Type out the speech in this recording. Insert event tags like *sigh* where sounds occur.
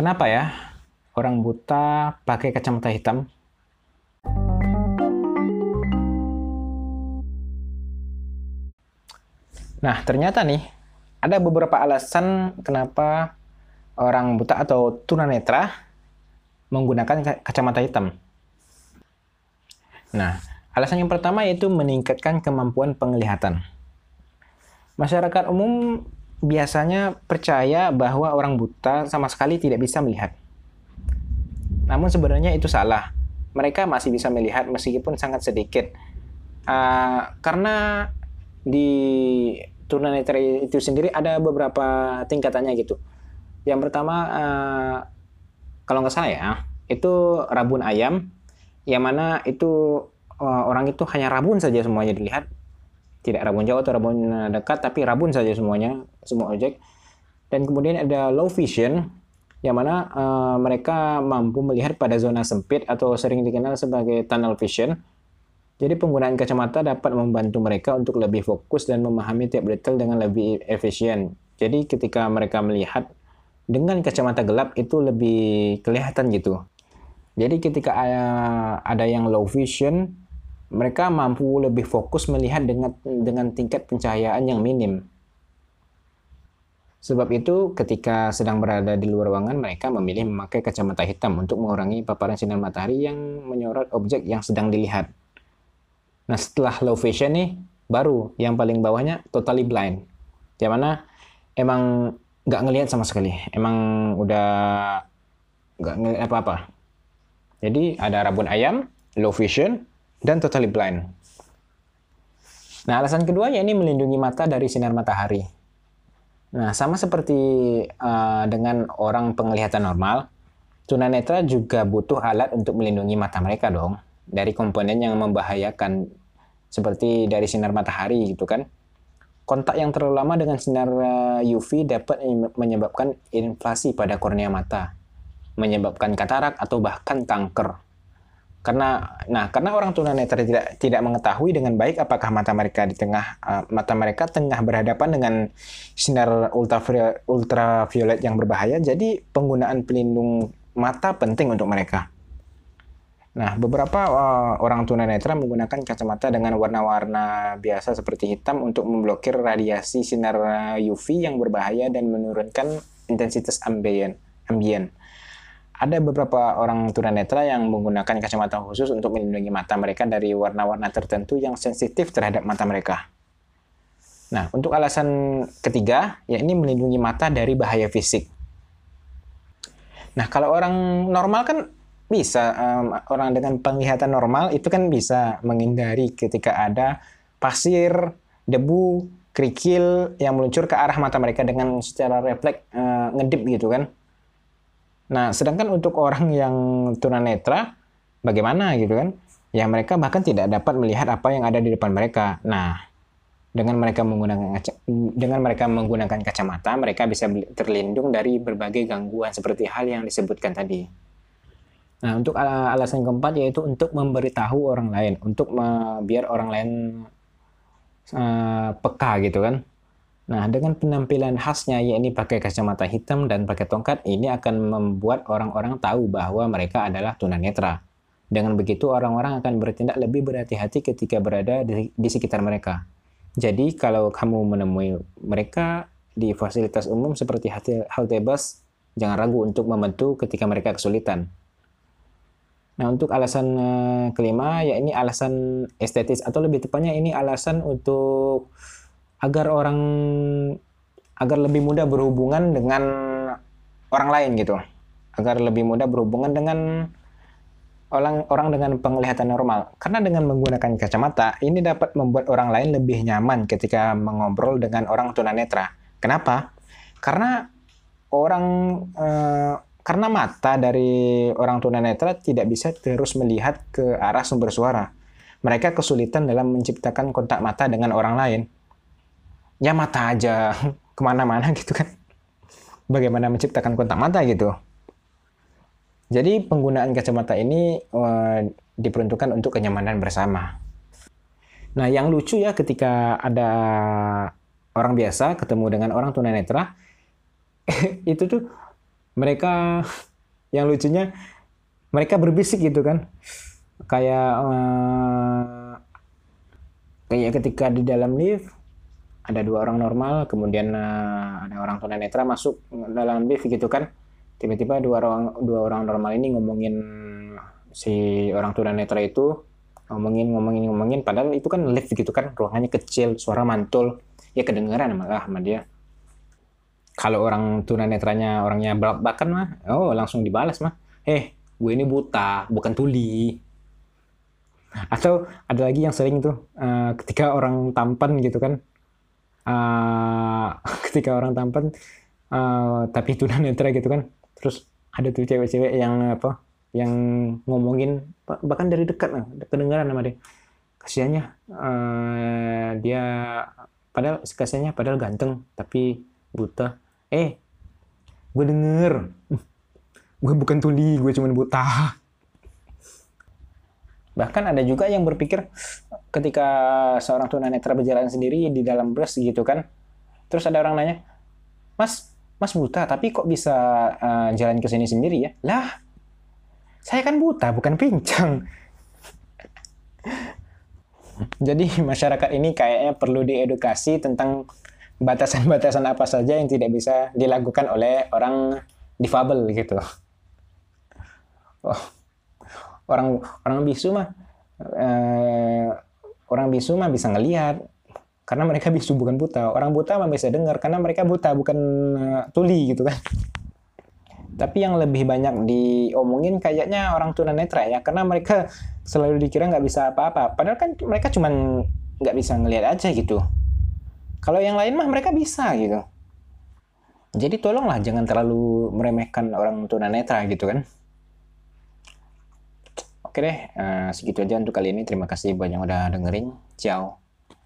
Kenapa ya orang buta pakai kacamata hitam? Nah, ternyata nih ada beberapa alasan kenapa orang buta atau tunanetra menggunakan kacamata hitam. Nah, alasan yang pertama yaitu meningkatkan kemampuan penglihatan. Masyarakat umum biasanya percaya bahwa orang buta sama sekali tidak bisa melihat. Namun sebenarnya itu salah. Mereka masih bisa melihat meskipun sangat sedikit. Uh, karena di tunanetra itu sendiri ada beberapa tingkatannya gitu. Yang pertama uh, kalau nggak salah ya itu rabun ayam, yang mana itu uh, orang itu hanya rabun saja semuanya dilihat, tidak rabun jauh atau rabun dekat, tapi rabun saja semuanya semua objek. Dan kemudian ada low vision, yang mana uh, mereka mampu melihat pada zona sempit atau sering dikenal sebagai tunnel vision jadi penggunaan kacamata dapat membantu mereka untuk lebih fokus dan memahami tiap detail dengan lebih efisien. Jadi ketika mereka melihat dengan kacamata gelap itu lebih kelihatan gitu. Jadi ketika ada yang low vision, mereka mampu lebih fokus melihat dengan dengan tingkat pencahayaan yang minim. Sebab itu, ketika sedang berada di luar ruangan, mereka memilih memakai kacamata hitam untuk mengurangi paparan sinar matahari yang menyorot objek yang sedang dilihat. Nah setelah low vision nih, baru yang paling bawahnya totally blind. Yang mana emang nggak ngelihat sama sekali. Emang udah nggak ngelihat apa-apa. Jadi ada rabun ayam, low vision, dan totally blind. Nah alasan kedua ya ini melindungi mata dari sinar matahari. Nah sama seperti uh, dengan orang penglihatan normal, tunanetra juga butuh alat untuk melindungi mata mereka dong dari komponen yang membahayakan seperti dari sinar matahari gitu kan. Kontak yang terlalu lama dengan sinar eh, UV dapat menyebabkan inflasi pada kornea mata, menyebabkan katarak atau bahkan kanker. Karena nah karena orang tunanetra tidak tidak mengetahui dengan baik apakah mata mereka di tengah uh, mata mereka tengah berhadapan dengan sinar ultraviolet, ultraviolet yang berbahaya, jadi penggunaan pelindung mata penting untuk mereka. Nah, beberapa uh, orang tunanetra menggunakan kacamata dengan warna-warna biasa seperti hitam untuk memblokir radiasi sinar UV yang berbahaya dan menurunkan intensitas ambien. ambien. Ada beberapa orang tunanetra yang menggunakan kacamata khusus untuk melindungi mata mereka dari warna-warna tertentu yang sensitif terhadap mata mereka. Nah, untuk alasan ketiga, yakni melindungi mata dari bahaya fisik. Nah, kalau orang normal kan bisa um, orang dengan penglihatan normal itu kan bisa menghindari ketika ada pasir, debu, kerikil yang meluncur ke arah mata mereka dengan secara refleks uh, ngedip gitu kan. Nah, sedangkan untuk orang yang tunanetra bagaimana gitu kan? Ya mereka bahkan tidak dapat melihat apa yang ada di depan mereka. Nah, dengan mereka menggunakan dengan mereka menggunakan kacamata, mereka bisa terlindung dari berbagai gangguan seperti hal yang disebutkan tadi. Nah, untuk alasan keempat yaitu untuk memberitahu orang lain, untuk biar orang lain uh, peka gitu kan. Nah, dengan penampilan khasnya yakni pakai kacamata hitam dan pakai tongkat, ini akan membuat orang-orang tahu bahwa mereka adalah tunanetra. Dengan begitu, orang-orang akan bertindak lebih berhati-hati ketika berada di, di sekitar mereka. Jadi, kalau kamu menemui mereka di fasilitas umum seperti halte bus, jangan ragu untuk membantu ketika mereka kesulitan. Nah, untuk alasan uh, kelima, ya ini alasan estetis atau lebih tepatnya ini alasan untuk agar orang agar lebih mudah berhubungan dengan orang lain gitu. Agar lebih mudah berhubungan dengan orang orang dengan penglihatan normal. Karena dengan menggunakan kacamata, ini dapat membuat orang lain lebih nyaman ketika mengobrol dengan orang tunanetra. Kenapa? Karena orang uh, karena mata dari orang tunanetra tidak bisa terus melihat ke arah sumber suara. Mereka kesulitan dalam menciptakan kontak mata dengan orang lain. Ya mata aja *laughs* ke mana-mana gitu kan. Bagaimana menciptakan kontak mata gitu. Jadi penggunaan kacamata ini uh, diperuntukkan untuk kenyamanan bersama. Nah yang lucu ya ketika ada orang biasa ketemu dengan orang tunanetra, *laughs* itu tuh mereka *laughs* yang lucunya mereka berbisik gitu kan kayak uh, kayak ketika di dalam lift ada dua orang normal kemudian uh, ada orang tunanetra masuk dalam lift gitu kan. Tiba-tiba dua orang dua orang normal ini ngomongin si orang tunanetra itu ngomongin ngomongin ngomongin padahal itu kan lift gitu kan ruangannya kecil suara mantul. Ya kedengeran malah sama dia. Kalau orang tunanetranya orangnya belakan mah oh langsung dibalas mah. Eh gue ini buta bukan tuli. Atau ada lagi yang sering tuh uh, ketika orang tampan gitu kan uh, *laughs* ketika orang tampan uh, tapi tunanetra gitu kan. Terus ada tuh cewek-cewek yang apa yang ngomongin bahkan dari dekat lah kedengaran sama dia. Kasihannya uh, dia padahal kasihannya padahal ganteng tapi buta. Eh gue denger. *laughs* Gue bukan tuli gue cuma buta *laughs* bahkan ada juga yang berpikir ketika seorang tunanetra berjalan sendiri di dalam bus gitu kan terus ada orang nanya mas mas buta tapi kok bisa uh, jalan ke sini sendiri ya lah saya kan buta, bukan pincang. *laughs* Jadi masyarakat ini kayaknya perlu diedukasi tentang batasan-batasan apa saja yang tidak bisa dilakukan oleh orang difabel gitu. Oh, orang orang bisu mah eh, orang bisu mah bisa ngelihat karena mereka *laughs* bisu bukan buta. Orang buta mah bisa dengar karena mereka buta bukan uh, tuli gitu kan. Tapi yang lebih banyak diomongin kayaknya orang tunanetra ya, karena mereka selalu dikira nggak bisa apa-apa. Padahal kan mereka cuma nggak bisa ngelihat aja gitu. Kalau yang lain mah mereka bisa gitu. Jadi tolonglah jangan terlalu meremehkan orang tunanetra gitu kan. Oke deh, uh, segitu aja untuk kali ini. Terima kasih buat yang udah dengerin. Ciao.